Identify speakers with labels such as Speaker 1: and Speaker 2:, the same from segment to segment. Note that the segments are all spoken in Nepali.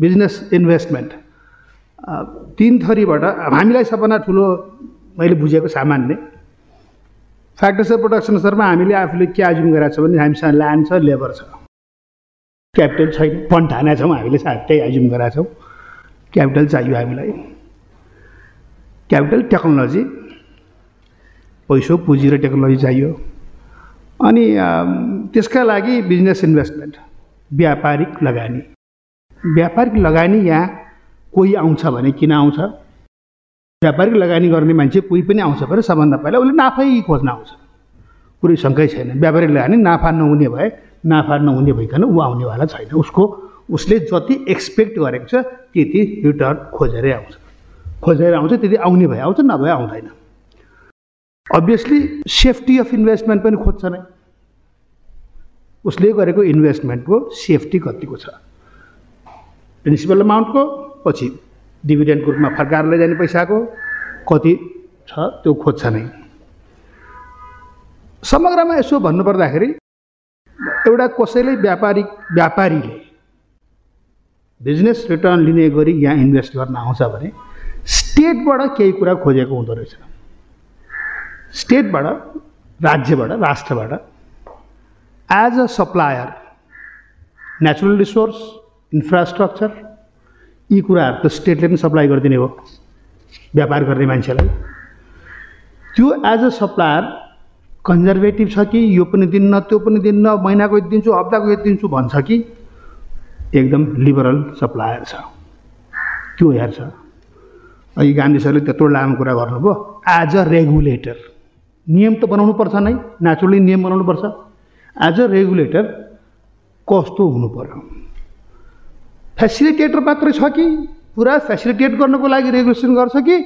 Speaker 1: Business investment. तिन थरीबाट हामीलाई सबभन्दा ठुलो मैले बुझेको सामान्य फ्याक्टर्स अफ प्रोडक्सन स्तरमा हामीले आफूले के आजुम गरेको छ भने हामीसँग ल्यान्ड छ लेबर छ। क्यापिटल छैन फन्ड हानेका छौँ हामीले त्यही आजुम गरेका छौँ। क्यापिटल चाहियो हामीलाई। क्यापिटल टेक्नोलोजी पैसो पुँजी र टेक्नोलोजी चाहियो। अनि त्यसका लागि बिजनेस इन्भेस्टमेन्ट व्यापारिक लगानी। व्यापारिक लगानी यहाँ कोही आउँछ भने किन आउँछ? व्यापारिक लगानी गर्ने मान्छे कोही पनि आउँछ भने सबभन्दा पहिला उसले नाफै खोज्न आउँछ। कुनै शङ्कै छैन। व्यापारिक लगानी नाफा नहुने भए नाफा नहुने भइकन ऊ आउनेवाला छैन। उसको उसले जति एक्सपेक्ट गरेको छ त्यति रिटर्न खोजेरै आउँछ। खोजेर आउँछ त्यति आउने भए आउँछ नभए आउँदैन। अभियसली सेफ्टी अफ इन्भेस्टमेन्ट पनि खोज्छ नै। उसले गरेको इन्भेस्टमेन्टको सेफ्टी कतिको छ? प्रिन्सिपल अमाउन्टको पछि डिभिडेन्डको रूपमा फर्काएर लैजाने पैसाको कति छ त्यो खोज्छ नै। समग्रमा यसो भन्नुपर्दाखेरि एउटा कसैले व्यापारिक व्यापारीले बिजनेस रिटर्न लिने गरी यहाँ इन्भेस्ट गर्न आउँछ भने स्टेटबाट केही कुरा खोजेको हुँदो रहेछ। स्टेटबाट राज्यबाट राष्ट्रबाट as a supplier natural resource infrastructure यी कुराहरू त स्टेटले पनि सप्लाई गरिदिने हो व्यापार गर्ने मान्छेलाई। त्यो एज अ सप्लायर कन्जर्भेटिभ छ कि यो पनि दिन्न त्यो पनि दिन्न महिनाको यति दिन्छु हप्ताको यति दिन्छु भन्छ कि एकदम लिबरल सप्लायर छ। त्यो हेर्छ। अघि गान्धी सरले त्यत्रो लामो कुरा गर्नुभयो। एज अ रेगुलेटर नियम त बनाउनु पर्छ नै नेचुरली नियम बनाउनु पर्छ। एज अ रेगुलेटर कस्तो हुनु पर्यो? फेसिलिटेटर मात्रै छ कि? पुरा फेसिलिटेट गर्नको लागि रेगुलेसन गर्छ कि?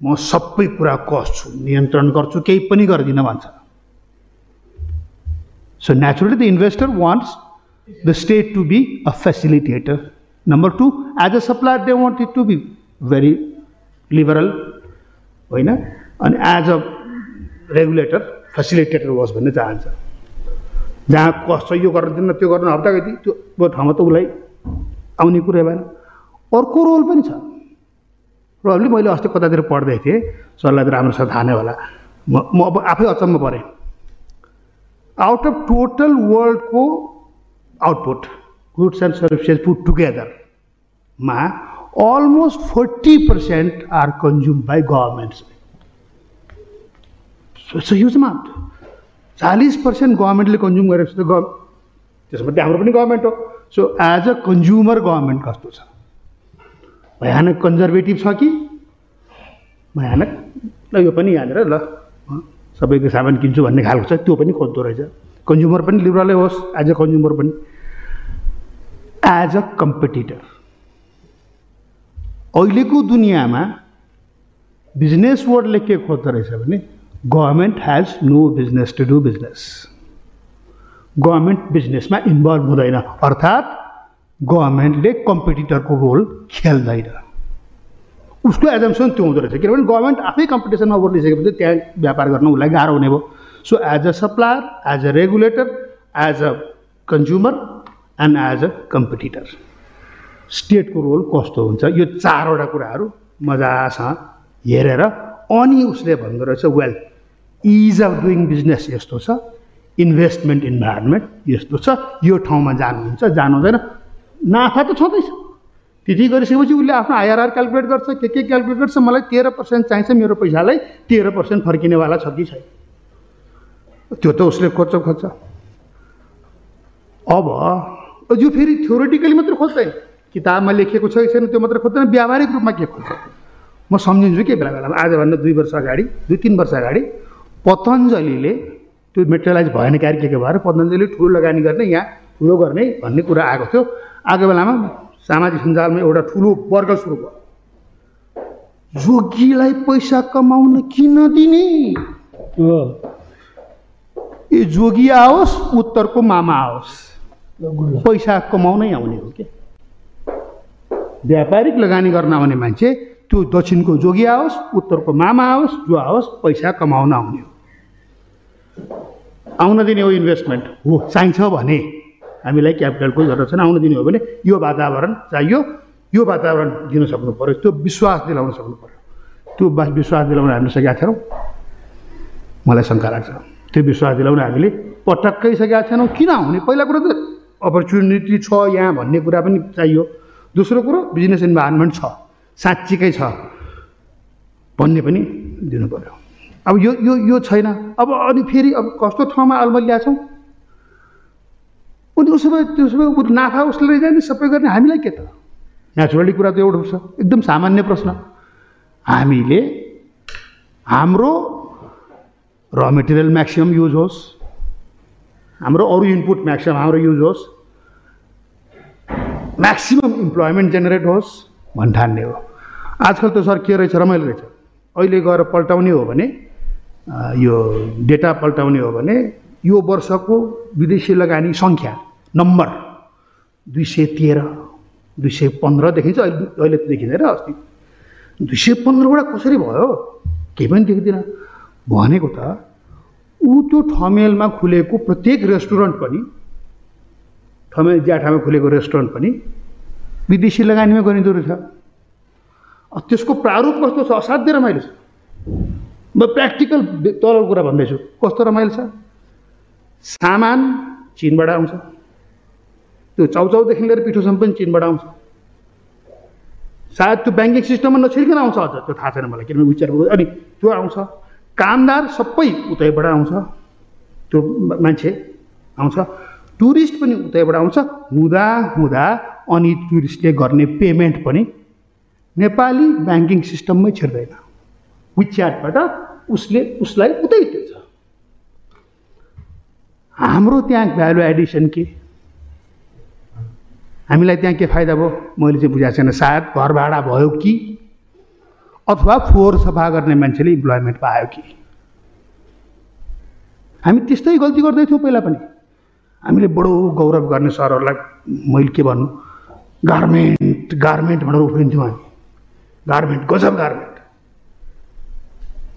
Speaker 1: म सबै कुरा कस्छु नियन्त्रण गर्छु केही पनि गर्दिनँ भन्छ। So naturally the investor wants the state to be a facilitator number two as a supplier they want it to be very liberal होइन? अनि एज अ रेगुलेटर फेसिलिटेटर होस् भन्ने चाहन्छ जहाँ कस्तो यो गर्न दिन्न त्यो गर्न हप्ता त्यो ठाउँमा त उसलाई आउने कुरै भएन। अर्को रोल पनि छ। प्रब्लम मैले अस्ति कतातिर पढ्दै थिएँ। सरलाई त राम्रोसँग थाहा नै होला। म म अब आफै अचम्म परेँ। आउट अफ टोटल वर्ल्डको output goods and services put टुगेदरमा almost forty percent are consume by governments huge amount चालिस पर्सेन्ट गभर्मेन्टले कन्ज्युम गरेपछि त ग त्यसमध्ये हाम्रो पनि गभर्मेन्ट हो। So as a consumer government कस्तो छ भयानक कन्जर्भेटिभ छ कि भयानक ल यो पनि यहाँनिर ल सबैको सामान किन्छु भन्ने खालको छ त्यो पनि खोज्दो रहेछ कन्ज्युमर पनि लिबरलै होस् एज अ कन्ज्युमर पनि एज अ कम्पिटिटर अहिलेको दुनियाँमा बिजनेस वर्डले के खोज्दो रहेछ भने government has no business to do business government बिजनेसमा इन्भल्भ हुँदैन। अर्थात् गभर्मेन्टले कम्पिटिटरको रोल खेल्दैन। उसको एजम्सन त्यो हुँदो रहेछ। किनभने गभर्मेन्ट आफै कम्पिटिसनमा ओर्लिसकेपछि त्यहाँ व्यापार गर्न उसलाई गाह्रो हुने भयो। So as a supplier as a regulator as a consumer and as a competitor स्टेटको रोल कस्तो हुन्छ? यो चारवटा कुराहरू मजासँग हेरेर अनि उसले भन्दो रहेछ well ease of doing business यस्तो छ। इन्भेस्टमेन्ट इन्भाइरोमेन्ट यस्तो छ यो ठाउँमा जानुहुन्छ जानु हुँदैन नाफा त छँदैछ। त्यति गरिसकेपछि उसले आफ्नो आइआरआर क्यालकुलेट गर्छ के के क्यालकुलेट गर्छ मलाई तेह्र पर्सेन्ट चाहिन्छ मेरो पैसालाई तेह्र पर्सेन्ट फर्किनेवाला छ कि छैन। त्यो त उसले खोज्छ खोज्छ अब यो फेरि थ्योरिटिकली मात्रै खोज्दैन। किताबमा लेखिएको छ कि छैन त्यो मात्रै खोज्दैन। व्यावहारिक रूपमा के खोज्छ? म सम्झिन्छु के बेला बेलामा आजभन्दा दुई वर्ष अगाडि दुई तिन वर्ष अगाडि पतञ्जलीले त्यो मेटेरियलाइज भएन क्यारे के के भएर पतञ्जली ठुलो लगानी गर्ने यहाँ ठुलो गर्ने भन्ने कुरा आएको थियो। आएको बेलामा सामाजिक सञ्जालमा एउटा ठुलो वर्ग सुरु भयो। जोगीलाई पैसा कमाउन किन दिने? ए जोगी आओस् उत्तरको मामा आओस्। पैसा कमाउनै आउने हो कि व्यापारिक लगानी गर्न आउने मान्छे त्यो दक्षिणको जोगी आओस् उत्तरको मामा आओस् जो आओस् पैसा कमाउन आउने हो। आउन दिने हो इन्भेस्टमेन्ट हो चाहिन्छ भने हामीलाई क्यापिटलको जरुरत छैन आउन दिने हो भने यो वातावरण चाहियो यो वातावरण दिन सक्नु पऱ्यो त्यो विश्वास दिलाउन सक्नु पऱ्यो त्यो विश्वास दिलाउन हामीले सकेका छैनौँ। मलाई शङ्का लाग्छ। त्यो विश्वास दिलाउन हामीले पटक्कै सकेका छैनौँ। किन हुने? पहिला कुरो त अपर्च्युनिटी छ यहाँ भन्ने कुरा पनि चाहियो। दोस्रो कुरो बिजनेस इन्भाइरोमेन्ट छ। साँच्चीकै छ भन्ने पनि दिनु पऱ्यो अब यो यो यो छैन। अब अनि फेरि अब कस्तो ठाउँमा अलमल ल्याएछौँ अनि उसो भए त्यसो भए नाफा उसले लैजाने सबै गर्ने हामीलाई के त? नेचुरली कुरा त एउटा छ एकदम सामान्य प्रश्न। हामीले हाम्रो र मेटेरियल म्याक्सिमम् युज होस्। हाम्रो अरू इनपुट म्याक्सिमम् हाम्रो युज होस्। म्याक्सिमम् इम्प्लोइमेन्ट जेनेरेट होस् भन्ठान्ने हो। आजकल त सर के रहेछ? रमाइलो रहेछ। अहिले गएर पल्टाउने हो भने यो डेटा पल्टाउने हो भने यो वर्षको विदेशी लगानी सङ्ख्या नम्बर दुई सय तेह्र दुई सय पन्ध्र देखिन्छ अहिले अहिले त देखिँदैन अस्ति। दुई सय पन्ध्रबाट कसरी भयो? केही पनि देख्दिनँ। भनेको त ऊ त्यो ठमेलमा खुलेको प्रत्येक रेस्टुरेन्ट पनि ठमेल ज्याठामा खुलेको रेस्टुरेन्ट पनि विदेशी लगानीमा गरिँदो रहेछ। त्यसको प्रारूप कस्तो छ? असाध्य रमाइलो छ म प्र्याक्टिकल तरल कुरा भन्दैछु। कस्तो रमाइलो छ? सामान चिनबाट आउँछ। त्यो चाउचाउदेखि लिएर पिठोसम्म पनि चिनबाट आउँछ। सायद त्यो ब्याङ्किङ सिस्टममा नछिर्कन आउँछ अझ। त्यो थाहा छैन मलाई किनभने विचार अनि त्यो आउँछ। कामदार सबै उतैबाट आउँछ। त्यो मान्छे आउँछ। टुरिस्ट पनि उतैबाट आउँछ। हुँदा हुँदा अनि टुरिस्टले गर्ने पेमेन्ट पनि नेपाली ब्याङ्किङ सिस्टममै छिर्दैन। विच्याटबाट उसले उसलाई उतै दिन्छ हाम्रो त्यहाँ भ्यालु एडिसन के? हामीलाई त्यहाँ के फाइदा भयो? मैले चाहिँ बुझाएको छैन। सायद घर भाडा भयो कि? अथवा फोहोर सफा गर्ने मान्छेले इम्प्लोइमेन्ट पायो कि? हामी त्यस्तै गल्ती गर्दैथ्यौँ पहिला पनि। हामीले बडो गौरव गर्ने सरहरूलाई मैले के भन्नु? गार्मेन्ट गार्मेन्ट भनेर उफ्रिन्थ्यौँ हामी। गार्मेन्ट गजब गार्मेन्ट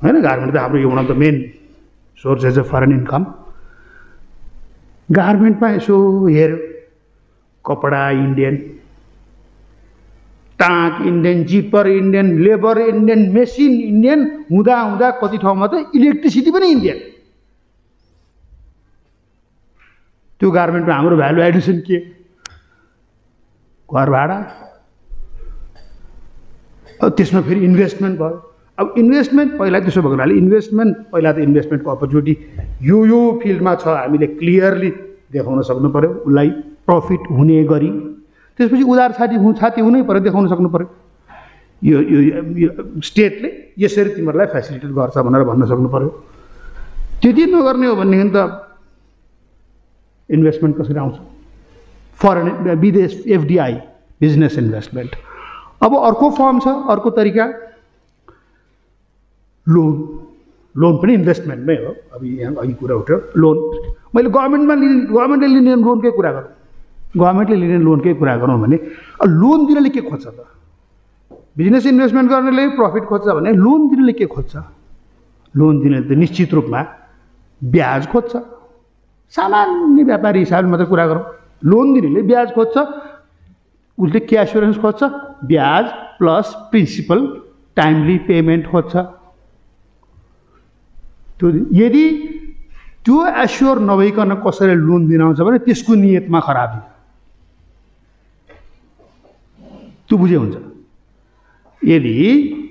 Speaker 1: होइन गार्मेन्ट त हाम्रो one of the main sources of foreign income गार्मेन्टमा यसो हेऱ्यो कपडा Indian टाँक Indian zipper Indian labour Indian machine Indian हुँदा हुँदा कति ठाउँमा त इलेक्ट्रिसिटी पनि इन्डियन त्यो गार्मेन्टमा हाम्रो भ्यालु एडिसन के? घर भाडा। त्यसमा फेरि इन्भेस्टमेन्ट भयो। अब इन्भेस्टमेन्ट पहिला त्यसो भएको हुनाले इन्भेस्टमेन्ट पहिला त इन्भेस्टमेन्टको अपर्च्युनिटी यो यो फिल्डमा छ हामीले क्लियरली देखाउन सक्नु पऱ्यो उसलाई प्रफिट हुने गरी। त्यसपछि उधार छाती हु छाती हुनै पऱ्यो देखाउन सक्नु पऱ्यो यो यो स्टेटले यसरी तिमीहरूलाई फेसिलिटेट गर्छ भनेर भन्न सक्नु पऱ्यो त्यति नगर्ने हो भनेदेखि त इन्भेस्टमेन्ट कसरी आउँछ? फरेन विदेश एफडिआई बिजनेस इन्भेस्टमेन्ट अब अर्को फर्म छ अर्को तरिका। लोन लोन पनि इन्भेस्टमेन्टमै हो। अब यहाँ अघि कुरा उठ्यो। लोन मैले गभर्मेन्टमा लिने गभर्मेन्टले लिने लोनकै कुरा गरौँ। गभर्मेन्टले लिने लोनकै कुरा गरौँ भने लोन दिनेले के खोज्छ त? बिजनेस इन्भेस्टमेन्ट गर्नेले प्रफिट खोज्छ भने लोन दिनेले के खोज्छ? लोन दिने त निश्चित रूपमा ब्याज खोज्छ। सामान्य व्यापारी हिसाबले मात्रै कुरा गरौँ। लोन दिनेले ब्याज खोज्छ। उसले के एस्योरेन्स खोज्छ। ब्याज प्लस प्रिन्सिपल टाइमली पेमेन्ट खोज्छ। त्यो यदि त्यो एस्योर नभइकन कसैले लोन दिन आउँछ भने त्यसको नियतमा खराबी त्यो बुझे हुन्छ। यदि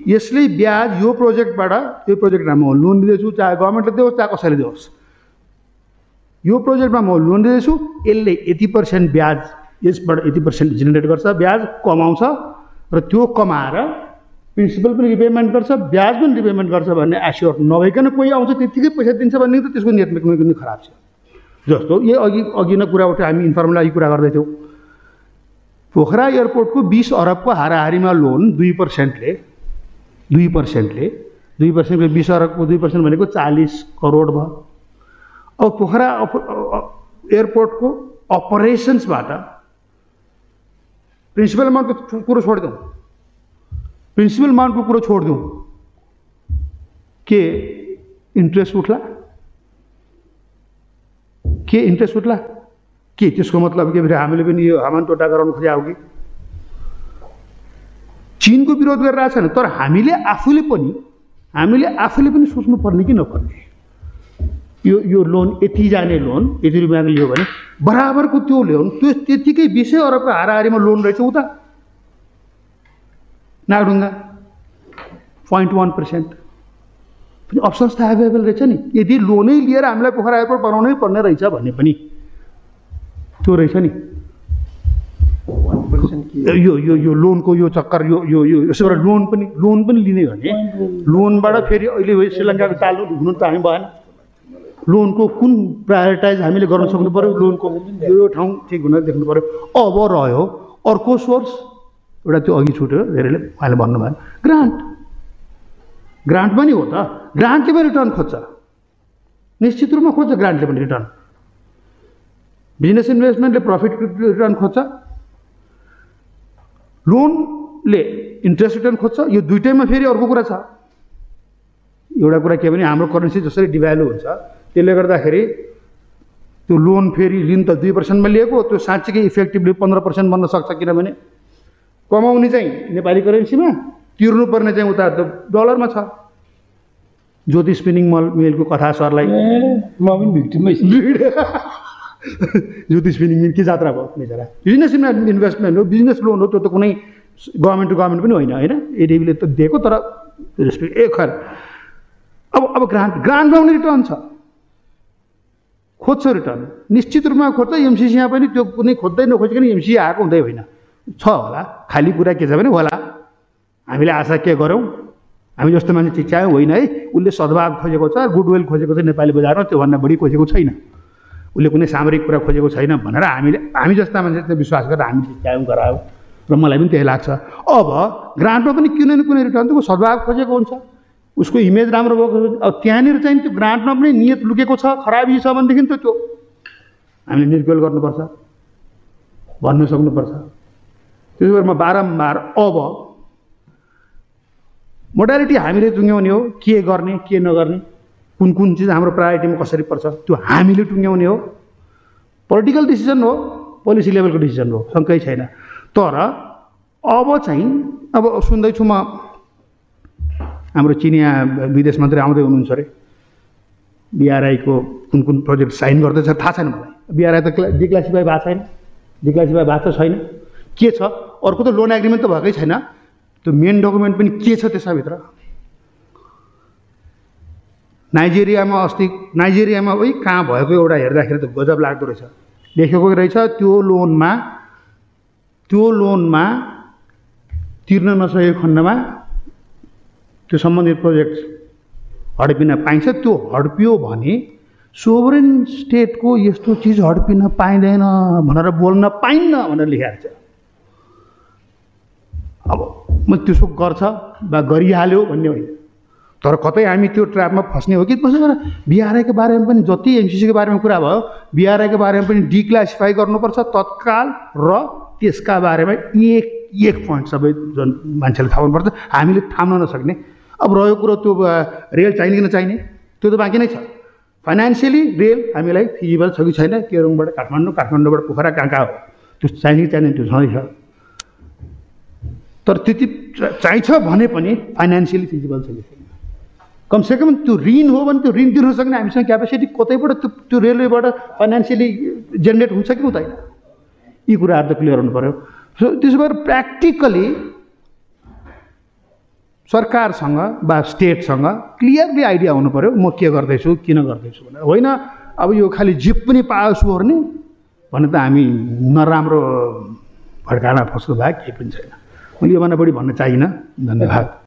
Speaker 1: यसले ब्याज यो प्रोजेक्टबाट यो प्रोजेक्टमा म लोन दिँदैछु चाहे गभर्मेन्टले दियोस् चाहे कसैले दियोस् यो प्रोजेक्टमा म लोन दिँदैछु यसले यति पर्सेन्ट ब्याज यसबाट यति पर्सेन्ट जेनेरेट गर्छ ब्याज कमाउँछ र त्यो कमाएर प्रिन्सिपल पनि रिपेमेन्ट गर्छ ब्याज पनि रिपेमेन्ट गर्छ भन्ने एस्योर नभइकन कोही आउँछ त्यत्तिकै पैसा दिन्छ भने त त्यसको कुनै कुनै खराब छ। जस्तो यो अघि अघि नै कुरा उठ्यो हामी इन्फर्मल अघि कुरा गर्दैथ्यौँ। पोखरा एयरपोर्टको बिस अरबको हाराहारीमा लोन दुई पर्सेन्टले दुई पर्सेन्टले दुई पर्सेन्टको बिस अरबको दुई पर्सेन्ट भनेको चालिस करोड भयो। अब पोखरा एयरपोर्टको अपरेसन्सबाट प्रिन्सिपल अमाउन्टको कुरो छोडिदिउँ। प्रिन्सिपल अमाउन्टको कुरो छोडिदिउँ के इन्ट्रेस्ट उठ्ला? के इन्ट्रेस्ट उठ्ला? के? त्यसको मतलब के फेरि हामीले पनि यो हामान टोटा गराउनु खोजे कि चिनको विरोध गरिरहेको छैन तर हामीले आफूले पनि हामीले आफूले पनि सोच्नुपर्ने कि नपर्ने यो यो लोन यति जाने लोन यति रुपियाँको लियो भने बराबरको त्यो लोन त्यो त्यतिकै बिसै अरबको हाराहारीमा लोन रहेछ उता नागढुङ्गा पोइन्ट वान पर्सेन्ट पनि अप्सन्स त एभाइलेबल रहेछ नि। यदि लोनै लिएर हामीलाई पोखरा एयरपोर्ट बनाउनै पर्ने रहेछ भने पनि त्यो रहेछ नि। यो यो यो लोनको यो चक्कर यो यो यो यसो गरेर लोन पनि लोन पनि लिने भने लोनबाट फेरि अहिले श्रीलङ्काको चालु हुनु त हामी भएन। लोनको कुन प्रायोरिटाइज हामीले गर्न सक्नु पऱ्यो लोनको यो ठाउँ ठिक हुन देख्नु पऱ्यो अब रह्यो अर्को सोर्स एउटा त्यो अघि छुट्यो धेरैले उहाँले भन्नुभयो ग्रान्ट। ग्रान्ट पनि हो त। ग्रान्टले पनि रिटर्न खोज्छ। निश्चित रूपमा खोज्छ ग्रान्टले पनि रिटर्न। बिजनेस इन्भेस्टमेन्टले प्रफिट रिटर्न खोज्छ। लोनले इन्ट्रेस्ट रिटर्न खोज्छ। यो दुइटैमा फेरि अर्को कुरा छ। एउटा कुरा के भने हाम्रो करेन्सी जसरी डिभ्यालु हुन्छ त्यसले गर्दाखेरि त्यो लोन फेरि लिन त दुई पर्सेन्टमा लिएको त्यो साँच्चीकै इफेक्टिभली पन्ध्र पर्सेन्ट बन्न सक्छ किनभने कमाउने चाहिँ नेपाली करेन्सीमा तिर्नुपर्ने चाहिँ उता त डलरमा छ। ज्योति स्पिनिङ मल मिलको कथा सरलाई।
Speaker 2: म पनि भिक्टिमै छु।
Speaker 1: ज्योति स्पिनिङ मिल के जात्रा भयो? बिचरा बिजनेस इन्भेस्टमेन्ट हो बिजनेस लोन हो त्यो त कुनै गभर्मेन्ट टु गभर्मेन्ट पनि होइन होइन? एडिबीले त दिएको तर ए खर। अब अब ग्रान्ट ग्रान्टमा पनि रिटर्न छ। खोज्छ रिटर्न। निश्चित रूपमा खोज्छ एमसिसीमा पनि त्यो कुनै खोज्दै नखोजिकन एमसिसी आएको हुँदै होइन। छ होला। खाली कुरा के छ भने होला। हामीले आशा के गऱ्यौँ? हामी जस्तो मान्छे चिच्यायौँ होइन है? उसले सद्भाव खोजेको छ गुडविल खोजेको छ नेपाली बजारमा त्योभन्दा बढी खोजेको छैन। उसले कुनै सामरिक कुरा खोजेको छैन भनेर हामीले हामी जस्ता मान्छे चाहिँ विश्वास गरेर हामी चिच्यायौँ गरायौँ र मलाई पनि त्यही लाग्छ। अब ग्रान्टमा पनि कुनै न कुनै रिटर्न त सद्भाव खोजेको हुन्छ। उसको इमेज राम्रो भएको। अब त्यहाँनिर चाहिँ त्यो ग्रान्टमा पनि नियत लुकेको छ खराबी छ भनेदेखि त त्यो हामीले निर्गोल गर्नुपर्छ। भन्न सक्नुपर्छ। त्यसो भएर म बारम्बार अब मोडालिटी हामीले टुङ्ग्याउने हो के गर्ने के नगर्ने कुन कुन चिज हाम्रो प्रायोरिटीमा कसरी पर्छ त्यो हामीले टुङ्ग्याउने हो। पोलिटिकल डिसिजन हो पोलिसी लेभलको डिसिजन हो शङ्कै छैन। तर अब चाहिँ अब सुन्दैछु म हाम्रो चिनिया विदेश मन्त्री आउँदै हुनुहुन्छ अरे। बिआरआईको कुन कुन प्रोजेक्ट साइन गर्दैछ थाहा छैन मलाई। बिआरआई त क्ला डिक्लासिफाई भएको छैन। डिक्लासिफाई भएको छैन। के छ? अर्को त लोन एग्रिमेन्ट त भएकै छैन। त्यो मेन डकुमेन्ट पनि के छ त्यसभित्र? नाइजेरियामा अस्ति नाइजेरियामा ओइ कहाँ भएको एउटा हेर्दाखेरि त गजब लाग्दो रहेछ। लेखेको रहेछ त्यो लोनमा त्यो लोनमा तिर्न नसकेको खण्डमा त्यो सम्बन्धित प्रोजेक्ट हडपिन पाइन्छ। त्यो हडपियो भने सोभरेन स्टेटको यस्तो चिज हडपिन पाइँदैन भनेर बोल्न पाइन्न भनेर लेखाएको छ। अब म त्यसो गर्छ वा गरिहाल्यो भन्ने होइन। तर कतै हामी त्यो ट्र्यापमा फस्ने हो कि? त्यसो गरेर बिआरआईको बारेमा पनि जति एमसिसीको बारेमा कुरा भयो बिआरआईको बारेमा पनि डिक्लासिफाई गर्नुपर्छ तत्काल र त्यसका बारेमा एक एक पोइन्ट सबै जन मान्छेले थाहा हुनुपर्छ। हामीले थाम्न नसक्ने। अब रह्यो कुरो त्यो रेल चाहिने कि नचाहिने? त्यो त बाँकी नै छ। फाइनेन्सियली रेल हामीलाई फिजिबल छ कि छैन? केरङबाट काठमाडौँ काठमाडौँबाट पोखरा कहाँ कहाँ हो? त्यो चाहिने कि चाहिने त्यो छँदैछ तर त्यति चाहिन्छ भने पनि फाइनेन्सियली फिजिबल छैन कमसेकम त्यो ऋण हो भने त्यो ऋण तिर्न सक्ने हामीसँग क्यापेसिटी कतैबाट त्यो त्यो रेलवेबाट फाइनेन्सियली जेनेरेट हुन्छ कि हुँदैन? यी कुराहरू त क्लियर हुनु पऱ्यो सो त्यसो भएर प्र्याक्टिकली सरकारसँग वा स्टेटसँग क्लियरली आइडिया हुनु पऱ्यो म के गर्दैछु किन गर्दैछु भनेर। होइन अब यो खालि जिप पनि पाओस् ओर्ने भने त हामी नराम्रो भड्काना फस्नु भए केही पनि छैन। म योभन्दा बढी भन्न चाहिनँ धन्यवाद।